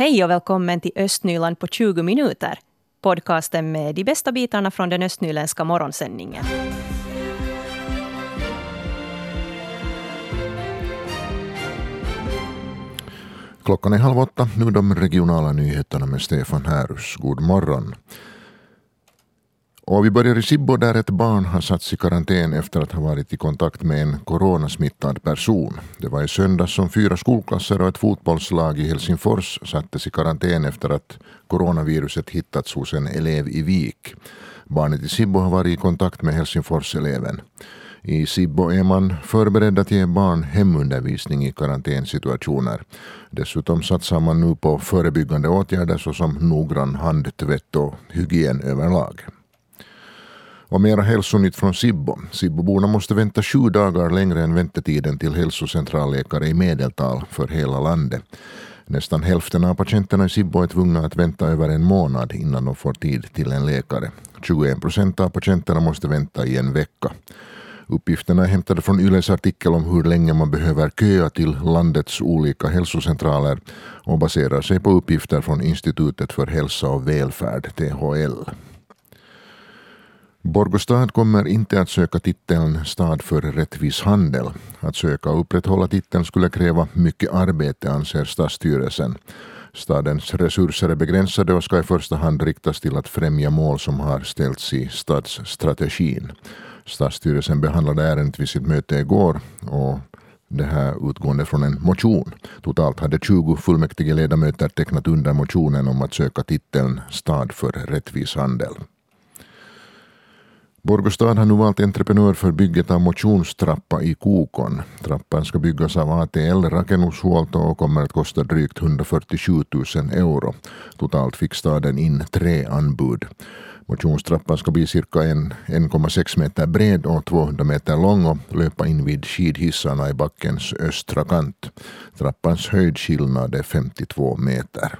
Hej och välkommen till Östnyland på 20 minuter. Podcasten med de bästa bitarna från den östnyländska morgonsändningen. Klockan är halv åtta. Nu de regionala nyheterna med Stefan Härus. God morgon. Och vi börjar i Sibbo där ett barn har satts i karantän efter att ha varit i kontakt med en coronasmittad person. Det var i söndags som fyra skolklasser och ett fotbollslag i Helsingfors sattes i karantän efter att coronaviruset hittats hos en elev i Vik. Barnet i Sibbo har varit i kontakt med Helsingforseleven. I Sibbo är man förberedd att ge barn hemundervisning i karantänsituationer. Dessutom satsar man nu på förebyggande åtgärder såsom noggrann handtvätt och hygien överlag. Och mera hälsonytt från Sibbo. Sibboborna måste vänta sju dagar längre än väntetiden till hälsocentralläkare i medeltal för hela landet. Nästan hälften av patienterna i Sibbo är tvungna att vänta över en månad innan de får tid till en läkare. 21 procent av patienterna måste vänta i en vecka. Uppgifterna är hämtade från Yles artikel om hur länge man behöver köa till landets olika hälsocentraler och baserar sig på uppgifter från Institutet för hälsa och välfärd, THL. Borgostad kommer inte att söka titeln Stad för rättvis handel. Att söka och upprätthålla titeln skulle kräva mycket arbete anser stadsstyrelsen. Stadens resurser är begränsade och ska i första hand riktas till att främja mål som har ställts i stadsstrategin. Stadsstyrelsen behandlade ärendet vid sitt möte igår och det här utgående från en motion. Totalt hade 20 fullmäktige ledamöter tecknat under motionen om att söka titeln Stad för rättvis handel. Borgostad har nu valt entreprenör för bygget av motionstrappa i Kokon. Trappan ska byggas av ATL Rakennushuolto och kommer att kosta drygt 147 000 euro. Totalt fick staden in tre anbud. Motionstrappan ska bli cirka 1,6 meter bred och 200 meter lång och löpa in vid skidhissarna i backens östra kant. Trappans höjdskillnad är 52 meter.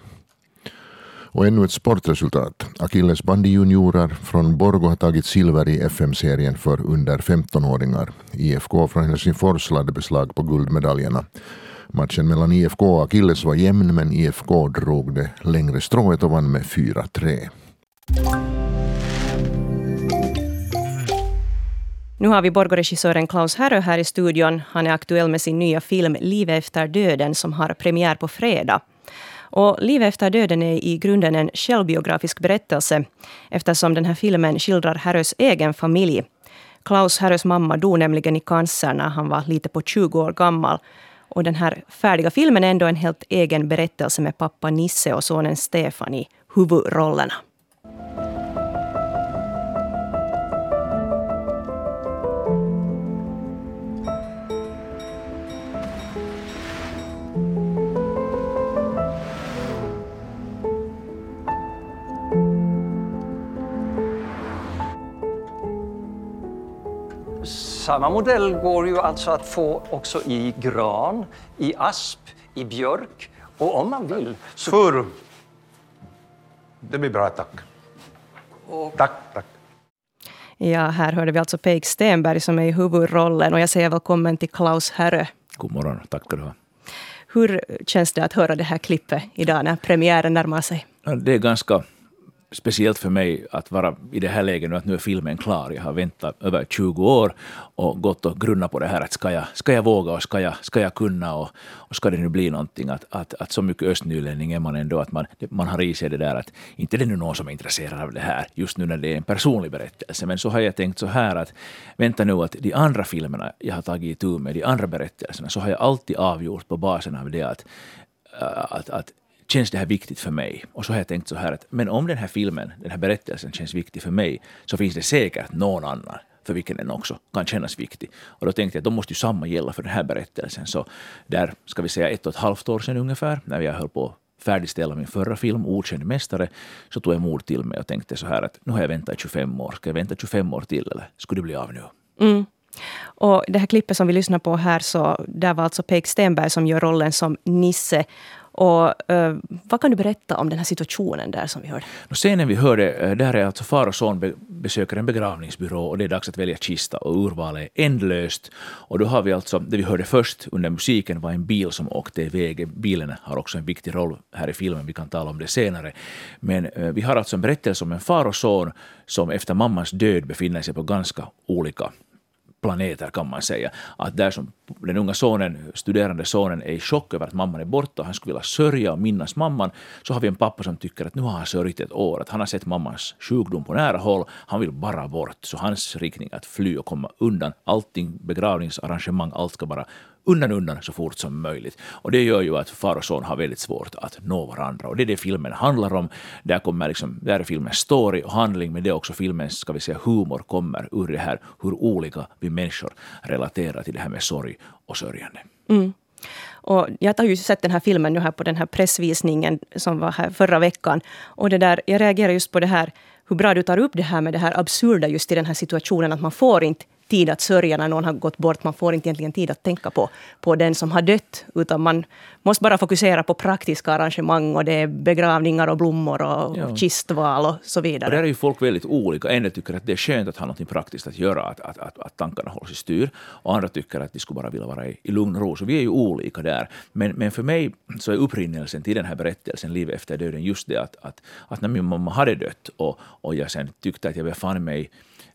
Och ännu ett sportresultat. Akilles bandyjuniorer från Borgo har tagit silver i FM-serien för under 15-åringar. IFK från Helsingfors lade beslag på guldmedaljerna. Matchen mellan IFK och Akilles var jämn men IFK drog det längre strået och vann med 4-3. Nu har vi Borgå-regissören Klaus Härö här i studion. Han är aktuell med sin nya film Livet efter döden som har premiär på fredag. Och Livet efter döden är i grunden en självbiografisk berättelse eftersom den här filmen skildrar Härös egen familj. Klaus Härös mamma dog nämligen i cancer när han var lite på 20 år gammal. Och den här färdiga filmen är ändå en helt egen berättelse med pappa Nisse och sonen Stefan i huvudrollerna. Samma modell går ju alltså att få också i gran, i asp, i björk och om man vill så... Furu. Det blir bra, tack. Och... Tack, tack. Ja, här hörde vi alltså Peik Stenberg som är i huvudrollen och jag säger välkommen till Klaus Herre. God morgon, tack ska du ha. Hur känns det att höra det här klippet idag när premiären närmar sig? Det är ganska speciellt för mig att vara i det här läget nu, att nu är filmen klar. Jag har väntat över 20 år och gått och grunnat på det här att ska jag, ska jag våga och ska jag, ska jag kunna och, och ska det nu bli någonting att, att, att så mycket östnylänning är man ändå att man, man har i sig det där att inte det är nu någon som är intresserad av det här just nu när det är en personlig berättelse. Men så har jag tänkt så här att vänta nu att de andra filmerna jag har tagit itu med, de andra berättelserna, så har jag alltid avgjort på basen av det att att, att känns det här viktigt för mig? Och så har jag tänkt så här att men om den här filmen, den här berättelsen känns viktig för mig så finns det säkert någon annan för vilken den också kan kännas viktig. Och då tänkte jag att då måste ju samma gälla för den här berättelsen. Så där, ska vi säga ett och ett halvt år sedan ungefär, när jag höll på att färdigställa min förra film, Okänd mästare, så tog jag mod till mig och tänkte så här att nu har jag väntat 25 år, ska jag vänta 25 år till eller skulle det bli av nu? Mm. Och det här klippet som vi lyssnar på här, så där var alltså Peik Stenberg som gör rollen som Nisse. Och, eh, vad kan du berätta om den här situationen där som vi hörde? Scenen vi hörde, eh, där är alltså far och son besöker en begravningsbyrå och det är dags att välja kista och urvalet är ändlöst. Och då har vi alltså, det vi hörde först under musiken var en bil som åkte iväg. Bilen har också en viktig roll här i filmen, vi kan tala om det senare. Men eh, vi har alltså en berättelse om en far och son som efter mammans död befinner sig på ganska olika planeter kan man säga. Att där som den unga sonen, studerande sonen är i chock över att mamman är borta och han skulle vilja sörja och minnas mamman, så har vi en pappa som tycker att nu har han sörjt ett år, att han har sett mammans sjukdom på nära håll, han vill bara bort. Så hans riktning är att fly och komma undan allting, begravningsarrangemang, allt ska bara undan undan så fort som möjligt. Och det gör ju att far och son har väldigt svårt att nå varandra. Och det är det filmen handlar om. Där, kommer liksom, där är filmens story och handling, men det är också filmens ska vi säga, humor kommer ur det här hur olika vi människor relaterar till det här med sorg och sörjande. Mm. Och jag har ju sett den här filmen nu här på den här pressvisningen som var här förra veckan. Och det där, jag reagerar just på det här hur bra du tar upp det här med det här absurda just i den här situationen att man får inte tid att sörja när någon har gått bort. Man får inte egentligen tid att tänka på, på den som har dött. Utan man måste bara fokusera på praktiska arrangemang och det är begravningar och blommor och ja. kistval och så vidare. Och där är ju folk väldigt olika. En del tycker att det är skönt att ha något praktiskt att göra, att, att, att, att tankarna hålls i styr. Och andra tycker att de skulle bara vilja vara i, i lugn och ro. Så vi är ju olika där. Men, men för mig så är upprinnelsen till den här berättelsen, Livet efter döden, just det att, att, att när min mamma hade dött och, och jag sen tyckte att jag befann mig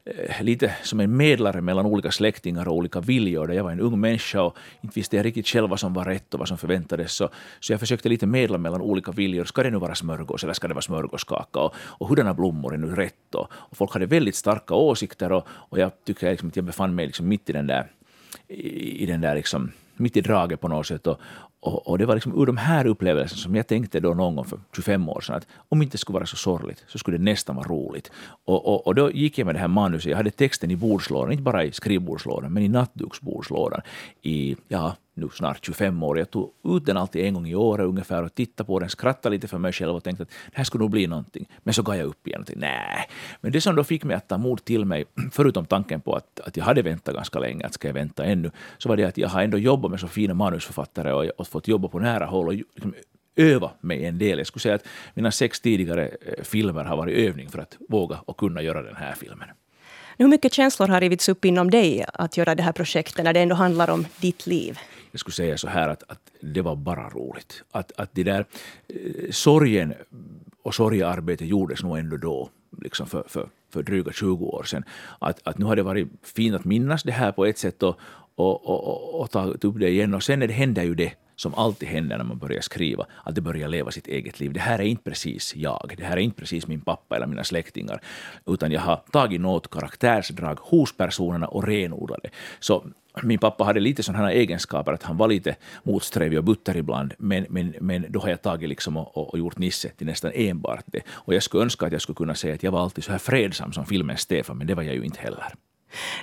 Eh, lite som en medlare mellan olika släktingar och olika viljor. Där jag var en ung människa och inte visste jag riktigt själv vad som var rätt och vad som förväntades. Så, så jag försökte lite medla mellan olika viljor. Ska det nu vara smörgås eller ska det vara smörgåskaka? Och, och hurdana blommor är nu rätt? Och, och folk hade väldigt starka åsikter och, och jag tycker liksom att jag befann mig liksom mitt i den där, i, i den där liksom, mitt i draget på något sätt. Och, och, och, det var liksom ur de här upplevelserna som jag tänkte då någon gång för 25 år sedan att om inte det skulle vara så sorgligt så skulle det nästan vara roligt. Och, och, och då gick jag med det här manuset, jag hade texten i bordslådan, inte bara i skrivbordslådan men i nattduksbordslådan i, ja, nu snart 25 år. Jag tog ut den alltid en gång i året ungefär och tittade på den, skrattade lite för mig själv och tänkte att det här skulle nog bli någonting. Men så gav jag upp igen och tänkte nej. Men det som då fick mig att ta mod till mig, förutom tanken på att, att jag hade väntat ganska länge, att ska jag vänta ännu, så var det att jag har ändå jobbat med så fina manusförfattare och, och fått jobba på nära håll och liksom öva mig en del. Jag skulle säga att mina sex tidigare eh, filmer har varit övning för att våga och kunna göra den här filmen. Hur mycket känslor har rivits upp inom dig att göra det här projektet när det ändå handlar om ditt liv? Jag skulle säga så här att, att det var bara roligt. Att, att det där eh, sorgen och sorgearbetet gjordes nog ändå då, liksom för, för, för dryga 20 år sedan. Att, att nu har det varit fint att minnas det här på ett sätt och, och, och, och ta upp det igen. Och sen det händer ju det som alltid händer när man börjar skriva, att det börjar leva sitt eget liv. Det här är inte precis jag, det här är inte precis min pappa eller mina släktingar, utan jag har tagit något karaktärsdrag hos personerna och renodlat det. Så min pappa hade lite sådana egenskaper att han var lite motsträvig och butter ibland, men, men, men då har jag tagit liksom och, och, gjort Nisse till nästan enbart det. Och jag skulle önska att jag skulle kunna säga att jag var alltid så här fredsam som filmen Stefan, men det var jag ju inte heller.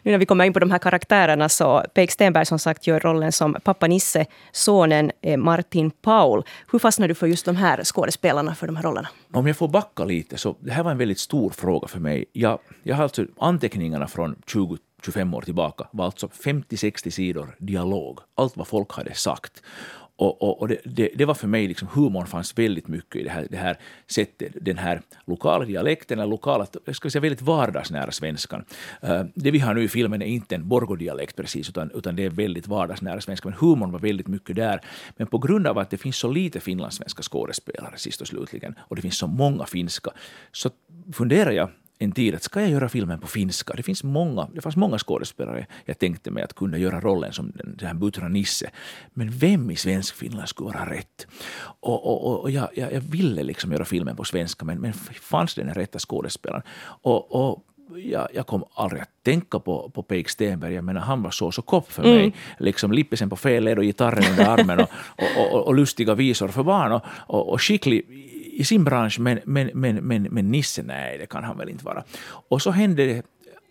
Nu när vi kommer in på de här karaktärerna så Peik Stenberg som sagt gör rollen som pappa Nisse. Sonen eh, Martin Paul. Hur fastnade du för just de här skådespelarna för de här rollerna? Om jag får backa lite så det här var en väldigt stor fråga för mig. Jag, jag har alltså anteckningarna från 20 25 år tillbaka var alltså 50-60 sidor dialog. Allt vad folk hade sagt. Och, och, och det, det, det, var för mig, liksom, humorn fanns väldigt mycket i det här, det här sättet, den här lokala dialekten, eller lokala, ska säga väldigt vardagsnära svenskan. Uh, det vi har nu i filmen är inte en borgodialekt precis, utan, utan det är väldigt vardagsnära svenska, men humorn var väldigt mycket där. Men på grund av att det finns så lite finlandssvenska skådespelare sist och slutligen, och det finns så många finska, så funderar jag en tid att ska jag göra filmen på finska? Det, finns många, det fanns många skådespelare jag tänkte mig att kunna göra rollen som den, den här Butra Nisse. Men vem i svensk Finland skulle vara rätt? Och, och, och jag, jag, jag, ville liksom göra filmen på svenska, men, men fanns den rätta skådespelaren? Och, och jag, jag, kom aldrig att tänka på, på Peik Stenberg. Jag menar, han var så så kopp för mm. mig. Liksom lippisen på fel led och gitarren under armen och, och, och, och, lustiga visor för barn och, och, och skicklig i sin bransch, men, men, men, men, men Nisse, nej, det kan han väl inte vara. Och så hände det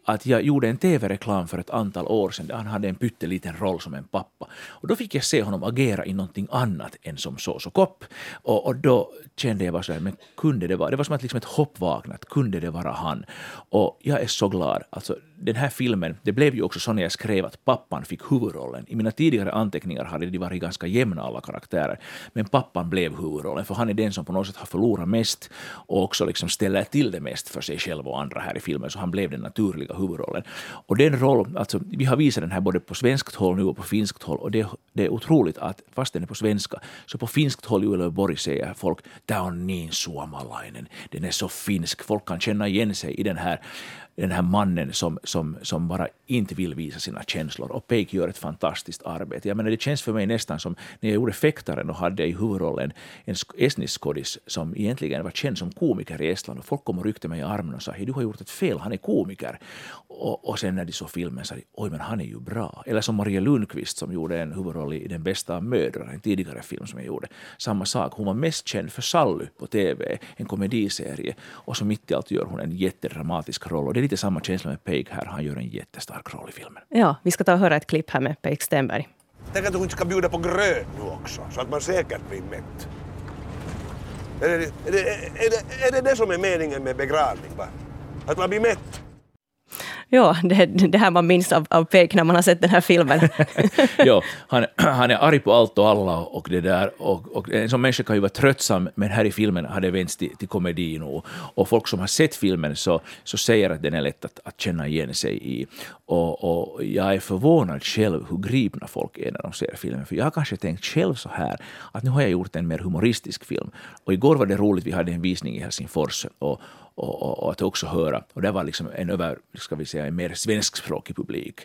att jag gjorde en tv-reklam för ett antal år sedan där han hade en pytteliten roll som en pappa. Och då fick jag se honom agera i någonting annat än som sås och kopp. Och, och då kände jag bara så här, men kunde det vara, det var som att liksom ett hopp vaknat, kunde det vara han? Och jag är så glad. Alltså, den här filmen, det blev ju också så när jag skrev att pappan fick huvudrollen. I mina tidigare anteckningar hade de varit ganska jämna alla karaktärer, men pappan blev huvudrollen, för han är den som på något sätt har förlorat mest och också liksom ställer till det mest för sig själv och andra här i filmen, så han blev den naturliga huvudrollen. Och den roll, alltså vi har visat den här både på svenskt håll nu och på finskt håll. Och det, det är otroligt att fast den är på svenska, så på finskt håll i Uleåborg säger folk ”tämä on niin suomalainen”, den är så finsk, folk kan känna igen sig i den här den här mannen som, som, som bara inte vill visa sina känslor. Och Peik gör ett fantastiskt arbete. Jag menar, det känns för mig nästan som när jag gjorde Fäktaren och hade i huvudrollen en estnisk skådis som egentligen var känd som komiker i Estland. Och folk kom och ryckte mig i armen och sa du har gjort ett fel, han är komiker. Och, och sen när de såg filmen sa de oj men han är ju bra. Eller som Maria Lundqvist som gjorde en huvudroll i Den bästa av mödrar, en tidigare film som jag gjorde. Samma sak, hon var mest känd för Sally på TV, en komediserie. Och så mitt i allt gör hon en jättedramatisk roll. Och det är lite samma känsla med Peik här, han gör en jättestark roll i filmen. Ja, vi ska ta och höra ett klipp här med Peik Stenberg. Tänk att du inte ska bjuda på gröt nu också, så att man säkert blir mätt. Är det är det, är det, är det, det som är meningen med begravning? Va? Att man blir mätt? Ja, det, det här man minns av, av Peik när man har sett den här filmen. ja, han, han är arg på allt och alla och det där. Och, och en sån människa kan ju vara tröttsam, men här i filmen har det vänts till, till komedin. Och, och folk som har sett filmen så, så säger att den är lätt att, att känna igen sig i. Och, och jag är förvånad själv hur gripna folk är när de ser filmen. För jag har kanske tänkt själv så här, att nu har jag gjort en mer humoristisk film. Och igår var det roligt, vi hade en visning i Helsingfors. Och, och, och, och, att också höra. Och det var liksom en över, ska vi säga, en mer svenskspråkig publik.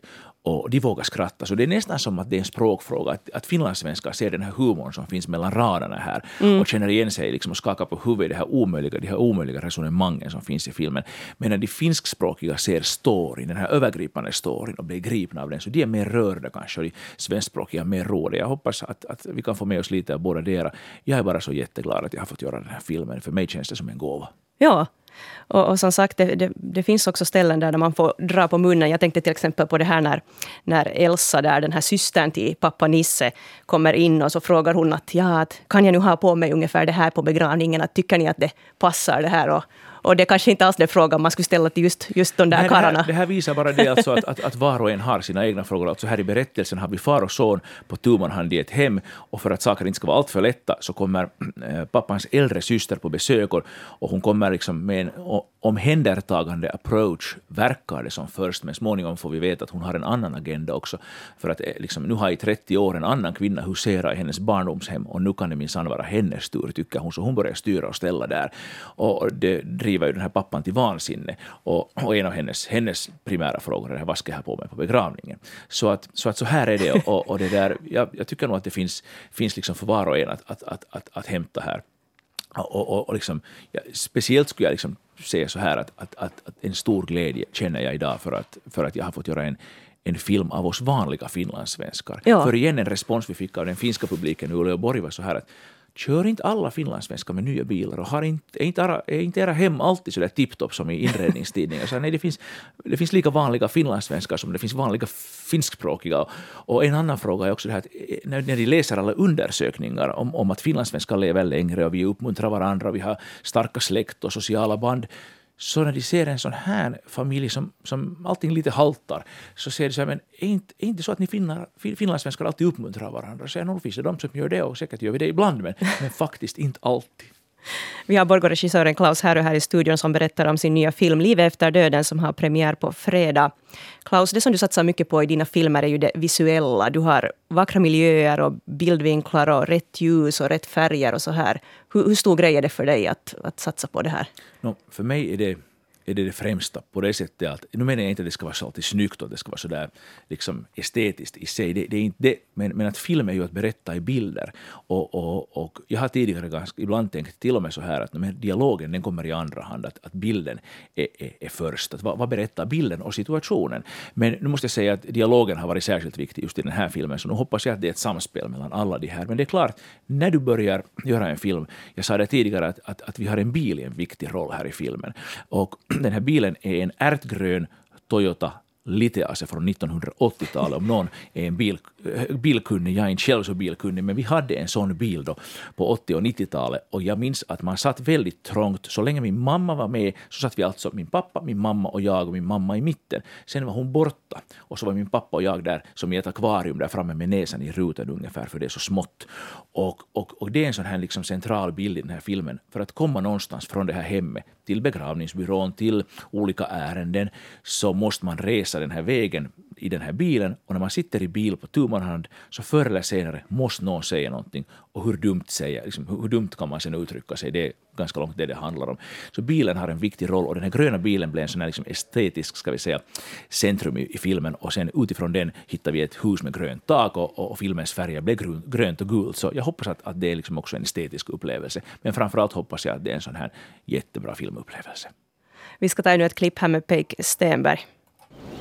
Och de vågar skratta. Så det är nästan som att det är en språkfråga. Att, att finlandssvenskar ser den här humorn som finns mellan raderna här mm. och känner igen sig liksom och skakar på huvudet, det här omöjliga, de här omöjliga resonemangen som finns i filmen. Medan de finskspråkiga ser storyn, den här övergripande storyn och blir gripna av den. Så de är mer rörda kanske och de svenskspråkiga mer rådiga. Jag hoppas att, att vi kan få med oss lite av båda deras. Jag är bara så jätteglad att jag har fått göra den här filmen. För mig känns det som en gåva. Ja, och, och, som sagt, det, det, det, finns också ställen där man får dra på munnen. Jag tänkte till exempel på det här när, när Elsa, där, den här systern till pappa Nisse, kommer in och så frågar hon att, ja, att kan jag nu ha på mig ungefär det här på begravningen? Att, tycker ni att det passar det här? Och, och det är kanske inte alls den frågan man skulle ställa till just, just de där Nej, karlarna. Det här, det här visar bara det alltså att, att, att var och en har sina egna frågor. Alltså här i berättelsen har vi far och son på tu man hand i ett hem och för att saker inte ska vara alltför lätta så kommer äh, pappans äldre syster på besök och, och hon kommer liksom med en omhändertagande approach, verkar det som först, men småningom får vi veta att hon har en annan agenda också. För att eh, liksom, nu har i 30 år en annan kvinna huserat i hennes barndomshem och nu kan det minsann vara hennes tur, tycker hon. Så hon börjar styra och ställa där. Och det driver ju den här pappan till vansinne. Och, och en av hennes, hennes primära frågor är vad ska jag ha på mig på begravningen? Så att så, att så här är det. Och, och det där, jag, jag, tycker nog att det finns, finns liksom för var och en att, att, att, att, att hämta här. Och, och, och liksom, ja, speciellt skulle jag liksom säga så här att, att, att, att, en stor glädje känner jag idag för att, för att jag har fått göra en, en film av oss vanliga finlandssvenskar. Ja. För igen en respons vi fick av den finska publiken i Uleåborg var så här att Kör inte alla finlandssvenskar med nya bilar och har inte, är, inte era, är inte era hem alltid så där tipptopp som i inredningstidningar? Så nej, det, finns, det finns lika vanliga finlandssvenskar som det finns vanliga finskspråkiga. Och en annan fråga är också det här att eh, när, när de läser alla undersökningar om, om att finlandssvenskar lever längre och vi uppmuntrar varandra, vi har starka släkt och sociala band, så när de ser en sån här familj som, som allting lite haltar, så säger de så här, men är inte, är inte så att ni finnar, finlandssvenskar alltid uppmuntrar varandra? Så nog finns det de som gör det och säkert gör vi det ibland, men, men faktiskt inte alltid. Vi har Borgå-regissören Klaus Härö här i studion som berättar om sin nya film Livet efter döden som har premiär på fredag. Klaus, det som du satsar mycket på i dina filmer är ju det visuella. Du har vackra miljöer och bildvinklar och rätt ljus och rätt färger och så här. Hur, hur stor grej är det för dig att, att satsa på det här? No, för mig är det är det det främsta på det sättet att, nu menar jag inte att det ska vara så alltid snyggt och det ska vara så där liksom estetiskt i sig, det, det är inte det, men, men att film är ju att berätta i bilder. Och, och, och jag har tidigare ganska, ibland tänkt till och med så här att men dialogen den kommer i andra hand, att, att bilden är, är, är först. Att vad, vad, berättar bilden och situationen? Men nu måste jag säga att dialogen har varit särskilt viktig just i den här filmen, så nu hoppas jag att det är ett samspel mellan alla de här. Men det är klart, när du börjar göra en film, jag sa det tidigare att, att, att vi har en bil i en viktig roll här i filmen. Och den här bilen är en ärtgrön Toyota lite alltså från 1980-talet, om någon är en bil, eh, bilkunnig, jag är inte själv så bilkunnig, men vi hade en sån bil då på 80 och 90-talet och jag minns att man satt väldigt trångt. Så länge min mamma var med så satt vi alltså, min pappa, min mamma och jag och min mamma i mitten. Sen var hon borta och så var min pappa och jag där som i ett akvarium där framme med näsan i rutan ungefär, för det är så smått. Och, och, och det är en sån här liksom central bild i den här filmen. För att komma någonstans från det här hemmet till begravningsbyrån, till olika ärenden, så måste man resa den här vägen i den här bilen och när man sitter i bil på tu hand så förr eller senare måste någon säga någonting. Och hur dumt, säga, liksom, hur dumt kan man sen uttrycka sig? Det är ganska långt det det handlar om. Så bilen har en viktig roll och den här gröna bilen blev en sån här liksom estetisk ska vi säga, centrum i, i, filmen och sen utifrån den hittar vi ett hus med grönt tak och, och, och filmens färger blev grön, grönt och gult. Så jag hoppas att, att det är liksom också en estetisk upplevelse. Men framförallt hoppas jag att det är en sån här jättebra filmupplevelse. Vi ska ta ännu ett klipp här med Peik Stenberg.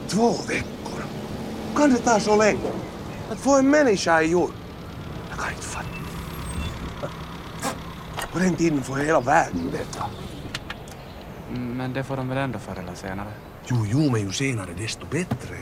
Två veckor? Kan det ta så länge? Att få en människa i jord? Jag kan inte fatta. På den tiden får hela världen veta. Men det får de väl ändå förr eller senare? Jo, jo, men ju senare desto bättre.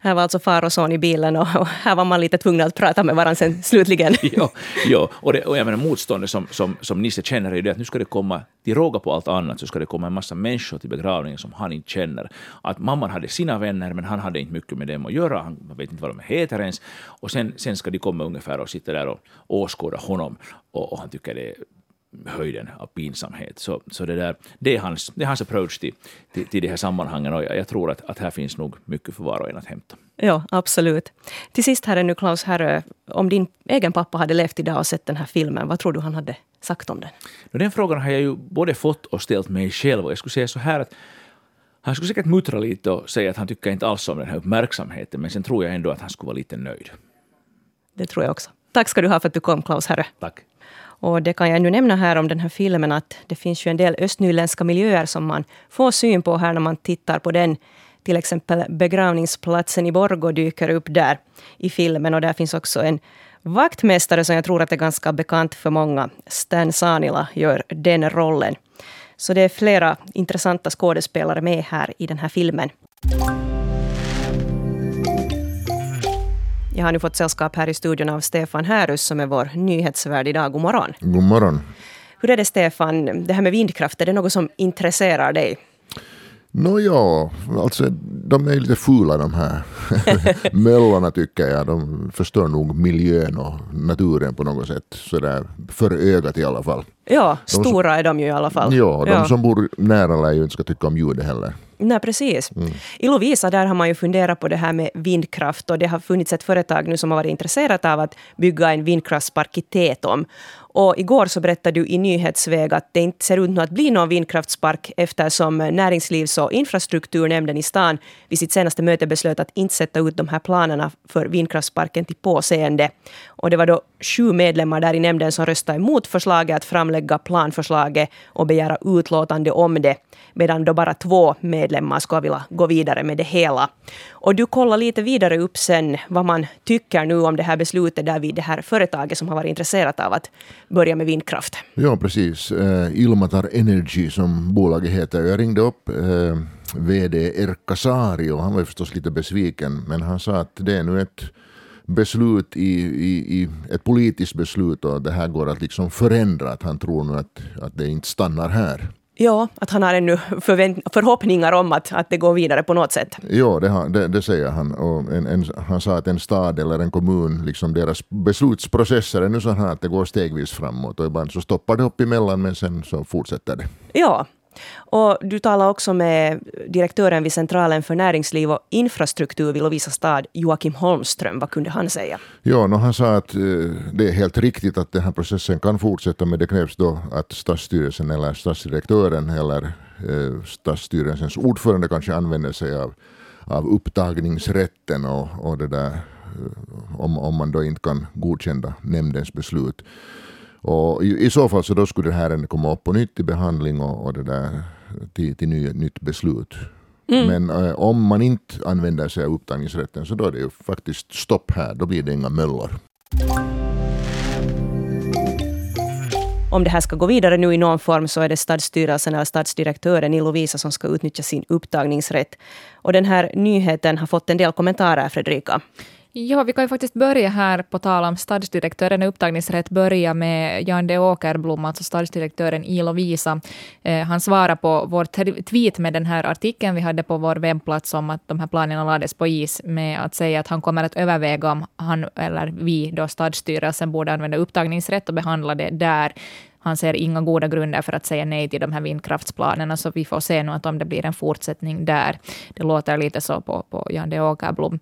Här var alltså far och son i bilen och, här var man lite tvungen att prata med varandra sen slutligen. ja, ja. Och, det, och jag menar motståndet som, som, som Nisse känner är det att nu ska det komma, till råga på allt annat, så ska det komma en massa människor till begravningen som han inte känner. Att mamman hade sina vänner, men han hade inte mycket med dem att göra. Han vet inte vad de heter ens. Och sen, sen ska de komma ungefär och sitta där och åskåda honom. Och, och han tycker det är höjden av pinsamhet. Så, så det, där, det, är hans, det är hans approach till, till, till de här sammanhangen och jag, jag, tror att, att här finns nog mycket för var och en att hämta. Ja, absolut. Till sist här är nu Klaus Herrö, om din egen pappa hade levt idag och sett den här filmen, vad tror du han hade sagt om den? Den frågan har jag ju både fått och ställt mig själv och jag skulle säga så här att han skulle säkert muttra lite och säga att han tycker inte alls om den här uppmärksamheten, men sen tror jag ändå att han skulle vara lite nöjd. Det tror jag också. Tack ska du ha för att du kom, Klaus Herrö. Tack. Och det kan jag nu nämna här om den här filmen att det finns ju en del östnyländska miljöer som man får syn på här när man tittar på den. Till exempel begravningsplatsen i Borgå dyker upp där i filmen och där finns också en vaktmästare som jag tror att är ganska bekant för många. Stan Sanila gör den rollen. Så det är flera intressanta skådespelare med här i den här filmen. Jag har nu fått sällskap här i studion av Stefan Härus som är vår nyhetsvärd idag. God morgon. God morgon. Hur är det Stefan, det här med vindkraft, är det något som intresserar dig? Nåja, alltså de är lite fula de här möllorna tycker jag. De förstör nog miljön och naturen på något sätt. Sådär, för ögat i alla fall. Ja, de stora som, är de ju i alla fall. Ja, de ja. som bor nära lär ju inte ska tycka om ljudet heller. Nej, precis. Mm. I Lovisa där har man ju funderat på det här med vindkraft och det har funnits ett företag nu som har varit intresserat av att bygga en vindkraftspark i Tetom. Och igår så berättade du i nyhetsväg att det inte ser ut att bli någon vindkraftspark eftersom Näringslivs och infrastrukturnämnden i stan vid sitt senaste möte beslöt att inte sätta ut de här planerna för vindkraftsparken till påseende. Och det var då sju medlemmar där i nämnden som röstade emot förslaget att framlägga planförslaget och begära utlåtande om det, medan då bara två medlemmar skulle vilja gå vidare med det hela. Och du kollar lite vidare upp sen vad man tycker nu om det här beslutet där vid det här företaget som har varit intresserat av att börja med vindkraft. Ja, precis. Uh, Ilmatar Energy som bolaget heter. Jag ringde upp eh, uh, VD Erkka Saari och han var förstås lite besviken men han sa att det är nu ett beslut i, i, i, ett politiskt beslut och det här går att liksom förändra. Att han tror nu att, att det inte stannar här. Ja, att han har ännu förhoppningar om att, att det går vidare på något sätt. Ja, det, det, det säger han. Och en, en, han sa att en stad eller en kommun, liksom deras beslutsprocesser är nu så här att det går stegvis framåt och ibland så stoppar det upp emellan men sen så fortsätter det. Ja, och du talar också med direktören vid Centralen för näringsliv och infrastruktur vid Lovisa stad, Joakim Holmström. Vad kunde han säga? Ja, no, han sa att eh, det är helt riktigt att den här processen kan fortsätta, men det krävs då att stadsstyrelsen eller stadsdirektören eller eh, stadsstyrelsens ordförande kanske använder sig av, av upptagningsrätten och, och det där, eh, om, om man då inte kan godkänna nämndens beslut. Och i, i, så fall så då skulle det här komma upp på nytt till behandling och, och det där, till, till ny, nytt beslut. Mm. Men äh, om man inte använder sig av upptagningsrätten så då är det ju faktiskt stopp här, då blir det inga möllor. Om det här ska gå vidare nu i någon form så är det stadsstyrelsen eller stadsdirektören i Lovisa som ska utnyttja sin upptagningsrätt. Och den här nyheten har fått en del kommentarer, Fredrika. Ja, vi kan ju faktiskt börja här på tal om stadsdirektören och upptagningsrätt, börja med Jan de Åkerblom, alltså stadsdirektören i Lovisa. Eh, han svarar på vår tweet med den här artikeln vi hade på vår webbplats om att de här planerna lades på is med att säga att han kommer att överväga om han eller vi, då stadsstyrelsen, borde använda upptagningsrätt och behandla det där. Han ser inga goda grunder för att säga nej till de här vindkraftsplanerna, så vi får se nu att om det blir en fortsättning där. Det låter lite så på, på Jan de Åkerblom.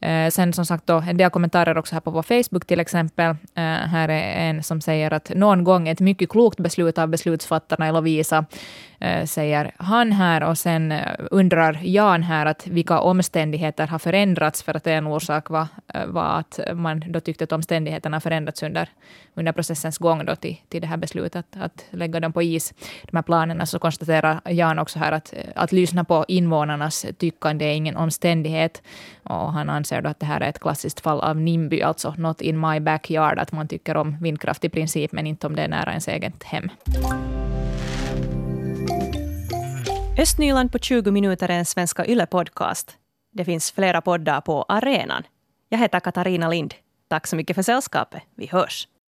Eh, sen som sagt då, en del kommentarer också här på vår Facebook till exempel. Eh, här är en som säger att någon gång ett mycket klokt beslut av beslutsfattarna i Lovisa, eh, säger han här. Och sen eh, undrar Jan här att vilka omständigheter har förändrats, för att en orsak var, eh, var att man då tyckte att omständigheterna förändrats under, under processens gång då till, till det här beslutet att, att lägga dem på is, de här planerna. Så konstaterar Jan också här att, eh, att lyssna på invånarnas tyckande är ingen omständighet. Och han anser då att det här är ett klassiskt fall av NIMBY, alltså not in my backyard, att man tycker om vindkraft i princip, men inte om det är nära ens eget hem. Östnyland på 20 minuter är en Svenska Yle-podcast. Det finns flera poddar på arenan. Jag heter Katarina Lind. Tack så mycket för sällskapet. Vi hörs.